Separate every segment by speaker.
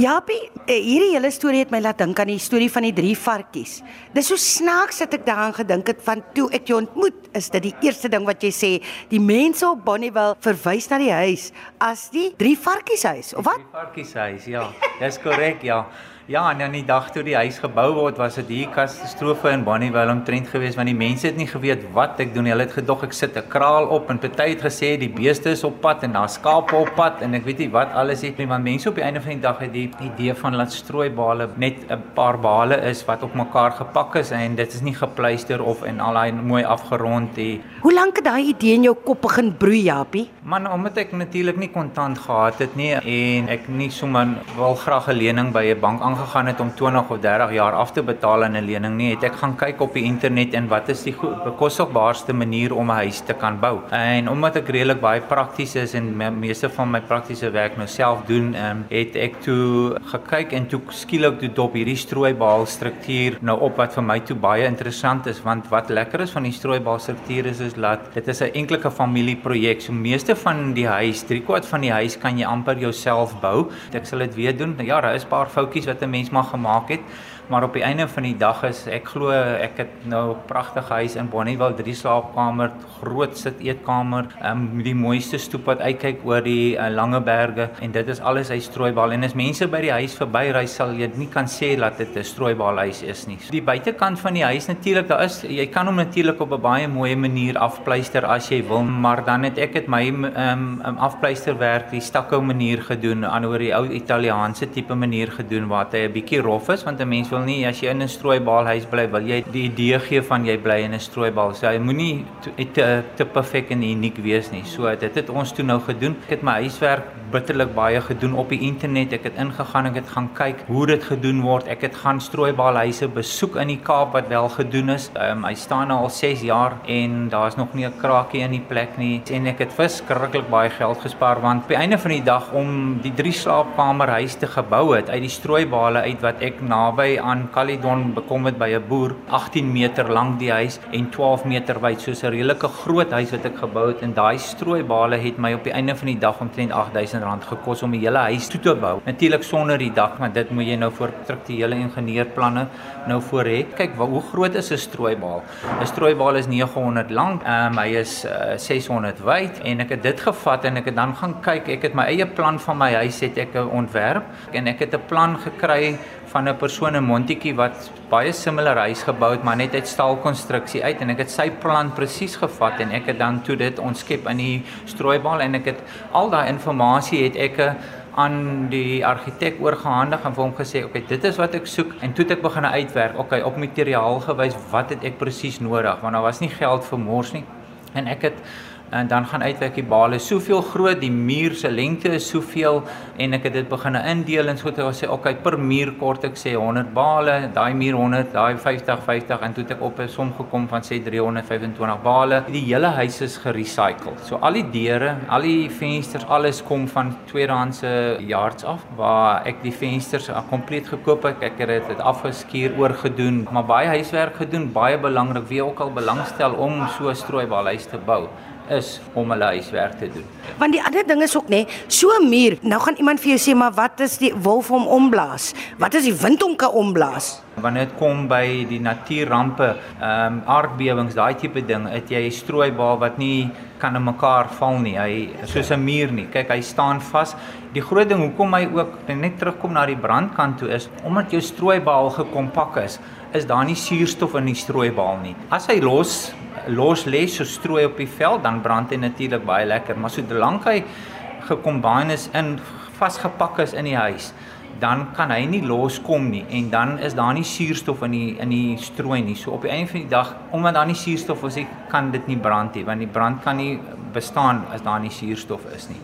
Speaker 1: Japie, eh, hierdie hele storie het my laat dink aan die storie van die drie varkies. Dis so snaaks dat ek daaraan gedink het van toe ek jou ontmoet, is dit die eerste ding wat jy sê, die mense op Bonnieville verwys na die huis as die drie varkies huis. Of wat?
Speaker 2: Die varkieshuis, ja. Dis korrek, ja. Ja, en dan die dag toe die huis gebou word, was dit hier katastrofe in Bonnievale omtrent geweest want die mense het nie geweet wat ek doen. Hulle het gedog ek sit 'n kraal op en party het gesê die beeste is op pad en daar skape op pad en ek weet nie wat alles nie. Want mense op die einde van die dag het die idee van laat strooibale net 'n paar bale is wat op mekaar gepak is en dit is nie gepleister of en al daai mooi afgerond die.
Speaker 1: Hoe lank het daai idee in jou kop begin broei, Japie?
Speaker 2: Man, omdat ek natuurlik nie kontant gehad het nie en ek nie sommer wil graag 'n lening by 'n bank aangegaan het om 20 of 30 jaar af te betaal aan 'n lening nie, het ek gaan kyk op die internet en wat is die bekostigbaarste manier om 'n huis te kan bou. En omdat ek redelik baie prakties is en me meeste van my praktiese werk nou self doen, um, het ek toe gekyk en toe skielik toe dop hierdie strooibaal struktuur nou op wat vir my toe baie interessant is want wat lekker is van die strooibaal struktuur is is dat dit is 'n enkelike familieprojek. So meeste van die huis, 3 kwart van die huis kan jy amper jouself bou. Ek sal dit weer doen. Ja, daar is 'n paar foutjies wat 'n mens mag gemaak het, maar op die einde van die dag is ek glo ek het nou 'n pragtige huis in Bonnievale, drie slaapkamer, groot sit eetkamer, um, die mooiste stoep wat uitkyk oor die uh, lange berge en dit is alles uit strooibal en as mense by die huis verbyry sal jy nie kan sê dat dit 'n strooibal huis is nie. Die buitekant van die huis natuurlik, daar is jy kan hom natuurlik op 'n baie mooi manier afpleister as jy wil, maar dan het ek dit my um, um, afpleisterwerk die stakkou manier gedoen, aan oor die ou Italiaanse tipe manier gedoen waar hy 'n bietjie rof is want 'n mens wil nie as jy in 'n strooibaalhuis bly, wil jy die idee gee van jy bly in 'n strooibaal. So hy moenie te te, te perfek en uniek wees nie. So dit het ons toe nou gedoen. Ek het my huiswerk bitterlik baie gedoen op die internet. Ek het ingegaan, ek het gaan kyk hoe dit gedoen word. Ek het gaan strooibaalhuise besoek in die Kaap wat wel gedoen is. Um, hy staan nou al 6 jaar en daar's nog nie 'n kraakie in die plek nie. En ek het verskriklik baie geld gespaar want die einde van die dag om die drie slaapkamerhuis te gebou het uit die strooibale uit wat ek naby aan Caledon bekom het by 'n boer, 18 meter lank die huis en 12 meter wyd, soos 'n redelike groot huis wat ek gebou het en daai strooibale het my op die einde van die dag omtrent R8000 gekos om die hele huis toe te bou. Natuurlik sonder die dak, maar dit moet jy nou vir strukturele ingenieurplanne nou voor hê. Kyk, hoe groot is 'n strooibaal? 'n Strooibaal is 900 lank, um, hy is uh, 600 wyd en ek het dit gevat en ek het dan gaan kyk, ek het my eie plan van my huis het ek ontwerp en ek het 'n plan gekry van 'n persoon in Montetjie wat baie similar huis gebou het maar net uit staalkonstruksie uit en ek het sy plan presies gevat en ek het dan toe dit ontskep in die strooibaal en ek het al daai inligting het ek aan die argitek oorgehandig en vir hom gesê, "Oké, okay, dit is wat ek soek." En toe het ek begin uitwerk, "Oké, okay, op materiaal gewys, wat het ek presies nodig?" Want daar was nie geld vir mors nie. En ek het en dan gaan uitwerk die bale. Soveel groot die muur se lengte is soveel en ek het dit begin indeel en so het ek sê okay per muur kort ek sê 100 bale daai muur 100 daai 50 50 en toe het ek op 'n som gekom van sê 325 bale. Die hele huis is gerecycle so al die deure al die vensters alles kom van tweedehandse yards af waar ek die vensters kompleet gekoop het. Ek het dit afgeskuur oorgedoen maar baie huiswerk gedoen baie belangrik wie ook al belangstel om so 'n strooibaalhuis te bou is om hulle huiswerk te doen.
Speaker 1: Want die ander ding is ook nê, so muur. Nou gaan iemand vir jou sê, maar wat is die wolf om omblaas? Wat is die wind om kan omblaas?
Speaker 2: Wanneer dit kom by die natuurrampe, ehm um, aardbewings, daai tipe ding, het jy 'n strooibaal wat nie kan in mekaar val nie. Hy soos 'n muur nie. Kyk, hy staan vas. Die groot ding hoekom hy ook net terugkom na die brandkant toe is omdat jou strooibaal gekompak is, is daar nie suurstof in die strooibaal nie. As hy los los lê so strooi op die veld, dan brand hy natuurlik baie lekker, maar so lank hy gekombine is in vasgepak is in die huis, dan kan hy nie loskom nie en dan is daar nie suurstof in die in die strooi nie. So op die einde van die dag, omdat daar nie suurstof is, kan dit nie brand nie, want die brand kan nie bestaan as daar nie suurstof is nie.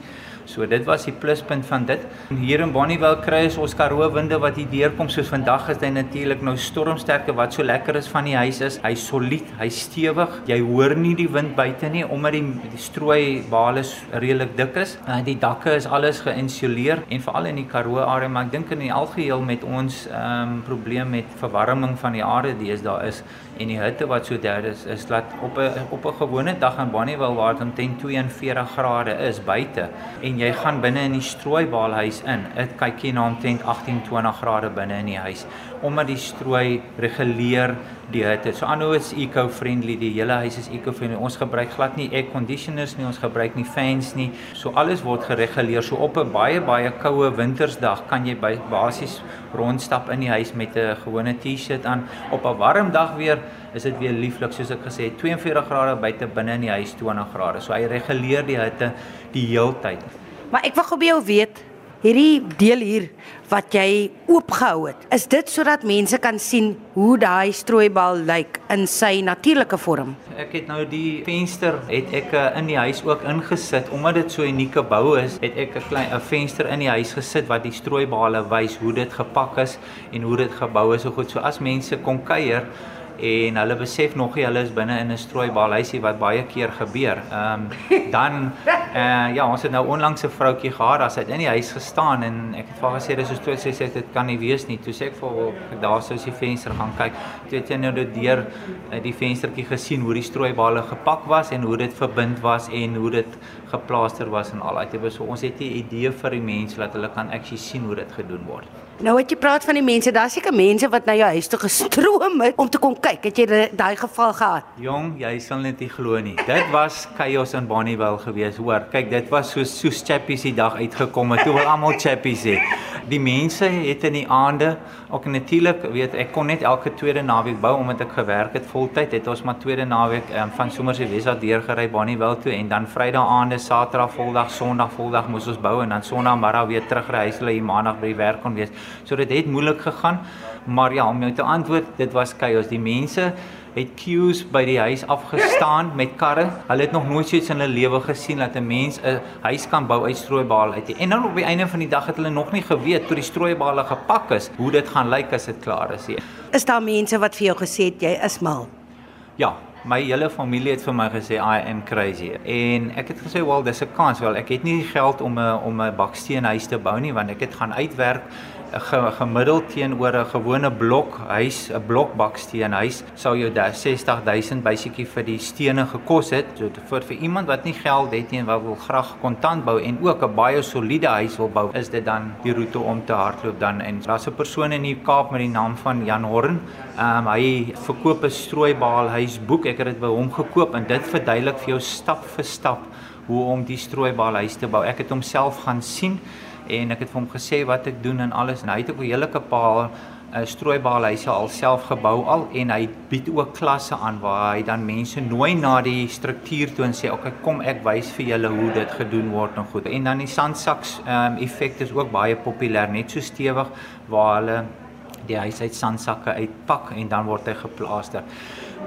Speaker 2: So dit was die pluspunt van dit. Hier in Bonnievale kry ons ons Karoo winde wat hier deurkom soos vandag is hy natuurlik nou stormsterke wat so lekker is van die huis is. Hy's solied, hy's stewig. Jy hoor nie die wind buite nie omdat die, die strooi bale redelik dik is. Uh, die dakke is alles geïnsuleer en veral in die Karoo area, maar ek dink in die algeheel met ons ehm um, probleem met verwarming van die aarde deesdae is en die hitte wat so daar is is dat op 'n op 'n gewone dag in Bonnievale waar dit omtrent 42 grade is buite en en jy gaan binne in die strooibaalhuis in. Dit kyk jy na omtrent 18-20 grade binne in die huis omdat die strooi reguleer die hitte. So aanhou is eco-friendly, die hele huis is eco-friendly. Ons gebruik glad nie air conditioners nie, ons gebruik nie fans nie. So alles word gereguleer. So op 'n baie baie koue wintersdag kan jy basies rondstap in die huis met 'n gewone T-shirt aan. Op 'n warm dag weer is dit weer lieflik soos ek gesê het 42 grade buite binne in die huis 20 grade. So hy reguleer die hitte die heeltyd.
Speaker 1: Maar ek wil gou by jou weet hierdie deel hier wat jy oopgehou het. Is dit sodat mense kan sien hoe daai strooibal lyk in sy natuurlike vorm?
Speaker 2: Ek het nou die venster het ek eh, in die huis ook ingesit omdat dit so 'n unieke bou is, het ek 'n klein 'n venster in die huis gesit wat die strooibale wys hoe dit gepak is en hoe dit gebou is so goed. So as mense kom kuier en hulle besef nog nie hulle is binne in 'n strooibal huisie wat baie keer gebeur. Ehm um, dan eh uh, ja, ons het nou onlangs 'n vroutjie gehad, as sy in die huis gestaan en ek het vir haar gesê dis so toe sy sê dit kan nie wees nie. Toe sê ek vir haar daar sou sy venster gaan kyk. Toe het sy nou dit deur uh, die venstertjie gesien hoe die strooibale gepak was en hoe dit verbind was en hoe dit geplaaster was en al daai tipe so ons het 'n idee vir die mense dat hulle kan actually sien hoe dit gedoen word.
Speaker 1: Nou wat jy praat van die mense, daar's seker mense wat na jou huis toe gestroom het om te kom kyk. Het jy daai geval gehad?
Speaker 2: Jong, jy sal net nie glo nie. Dit was chaos in Bonnievale gewees, hoor. Kyk, dit was so so chappies die dag uitgekom het. Toe wil almal chappies hê. Die mense het in die aande, ook natuurlik, weet ek kon net elke tweede naweek bou omdat ek gewerk het voltyd. Het ons maar tweede naweek um, van Somerse Wesat deurgery Bonnievale toe en dan Vrydag aande, Saterdag voldag, Sondag voldag moes ons bou en dan Sondag middag weer terugry huis hulle hier Maandag by die werk kon wees. So dit het moeilik gegaan. Maar ja, om jou te antwoord, dit was chaos. Die mense het queues by die huis afgestaan met karre. Hulle het nog nooit so iets in hulle lewe gesien dat 'n mens 'n huis kan bou uit strooibale uit. En dan op die einde van die dag het hulle nog nie geweet toe die strooibale gepak is, hoe dit gaan lyk as dit klaar is.
Speaker 1: Is daar mense wat vir jou gesê het jy is mal?
Speaker 2: Ja, my hele familie het vir my gesê I am crazy. En ek het gesê, "Wel, dis 'n kans wel. Ek het nie geld om 'n om 'n baksteenhuis te bou nie want ek het gaan uitwerk gemiddeld teenoor 'n gewone blok huis, 'n blokbaksteen huis, sou jou 60000 basically vir die stene gekos het. So vir vir iemand wat nie geld het nie en wat wil graag kontant bou en ook 'n baie soliede huis wil bou, is dit dan die roete om te hardloop dan en daar's 'n persoon in die Kaap met die naam van Jan Horn. Ehm um, hy verkoop 'n strooibaal huisboek. Ek het dit by hom gekoop en dit verduidelik vir jou stap vir stap hoe om die strooibaal huis te bou. Ek het homself gaan sien en ek het vir hom gesê wat ek doen en alles en hy het ook 'n hele paar 'n uh, strooibale huise alself gebou al en hy bied ook klasse aan waar hy dan mense nooi na die struktuur toe en sê okay kom ek wys vir julle hoe dit gedoen word en goed en dan die sandsaks um, effek is ook baie populêr net so stewig waar hulle die huis uit sandsakke uitpak en dan word hy geplaaster.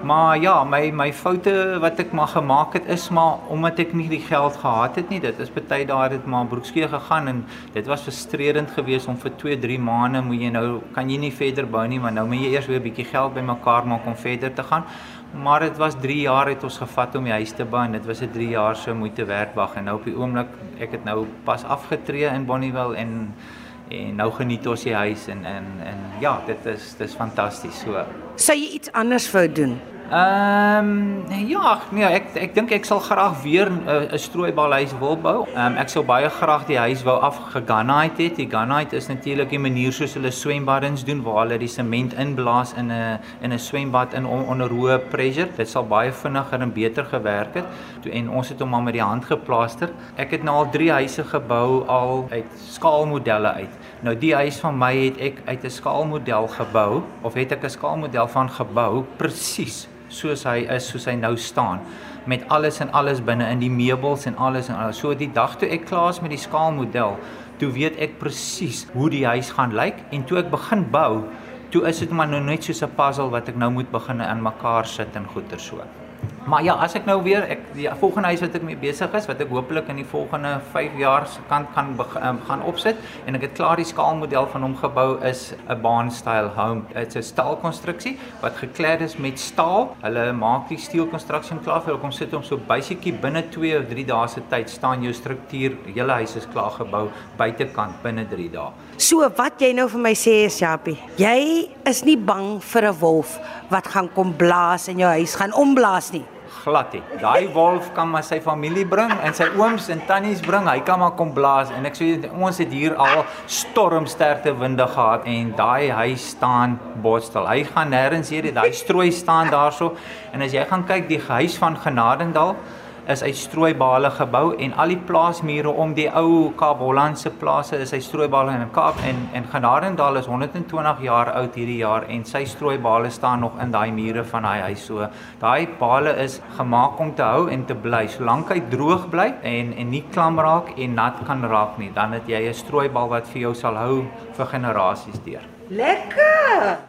Speaker 2: Maar ja, my my foute wat ek maar gemaak het is maar omdat ek nie die geld gehad het nie. Dit is baie daar het maar broekskee gegaan en dit was frustrerend geweest om vir 2, 3 maande moet jy nou kan jy nie verder bou nie, maar nou moet jy eers weer 'n bietjie geld bymekaar maak om verder te gaan. Maar dit was 3 jaar het ons gevat om die huis te bou en dit was 'n 3 jaar se moeite werd wag en nou op die oomblik ek het nou pas afgetree in Bonnievale en en nou geniet ons die huis en en en ja, dit is dis fantasties so.
Speaker 1: Sou jy iets anders wou doen?
Speaker 2: Ehm um, ja, nee, ek ek dink ek sal graag weer 'n uh, strooibalhuis wil bou. Ehm um, ek sou baie graag die huis wou afgeganite het. Die ganite is natuurlik 'n manier soos hulle swembaddens doen waar hulle die sement inblaas in 'n in 'n swembad in on, onder hoë pressure. Dit sal baie vinniger en beter gewerk het. Toe en ons het hom maar met die hand geplaaster. Ek het nou al 3 huise gebou al uit skaalmodelle uit. Nou die huis van my het ek uit 'n skaalmodel gebou of het ek 'n skaalmodel van gebou presies soos hy is, soos hy nou staan met alles en alles binne in die meubels en alles en alles. So die dag toe ek klaar is met die skaalmodel, toe weet ek presies hoe die huis gaan lyk en toe ek begin bou, toe is dit maar nou net soos 'n puzzle wat ek nou moet begin in mekaar sit en goeie so. Maar ja, as ek nou weer ek die volgende huis wat ek mee besig is wat ek hopelik in die volgende 5 jaar se kant kan um, gaan opsit en ek het klaar die skaalmodel van hom gebou is 'n barn-style home. Dit's 'n staalkonstruksie wat gekled is met staal. Hulle maak die steelkonstruksie klaar vir kom sit hom so basically binne 2 of 3 dae se tyd staan jou struktuur, hele huis is klaar gebou buitekant binne 3 dae.
Speaker 1: So wat jy nou vir my sê is Japie, jy is nie bang vir 'n wolf wat gaan kom blaas in jou huis gaan omblaas nie.
Speaker 2: Glad nie. Daai wolf kan maar sy familie bring en sy ooms en tannies bring. Hy kan maar kom blaas en ek sê ons het hier al stormsterkte winde gehad en daai huis staan botstel. Hy gaan nêrens heen. Daai strooi staan daarso en as jy gaan kyk die huis van Genadendal is uit strooibale gebou en al die plaasmure om die ou Kaap Hollandse plase is hy strooibale in Kaap en en Genadendal is 120 jaar oud hierdie jaar en sy strooibale staan nog in daai mure van daai huis so. Daai pale is gemaak om te hou en te bly solank hy droog bly en en nie klam raak en nat kan raak nie. Dan het jy 'n strooibal wat vir jou sal hou vir generasies deur.
Speaker 1: Lekker.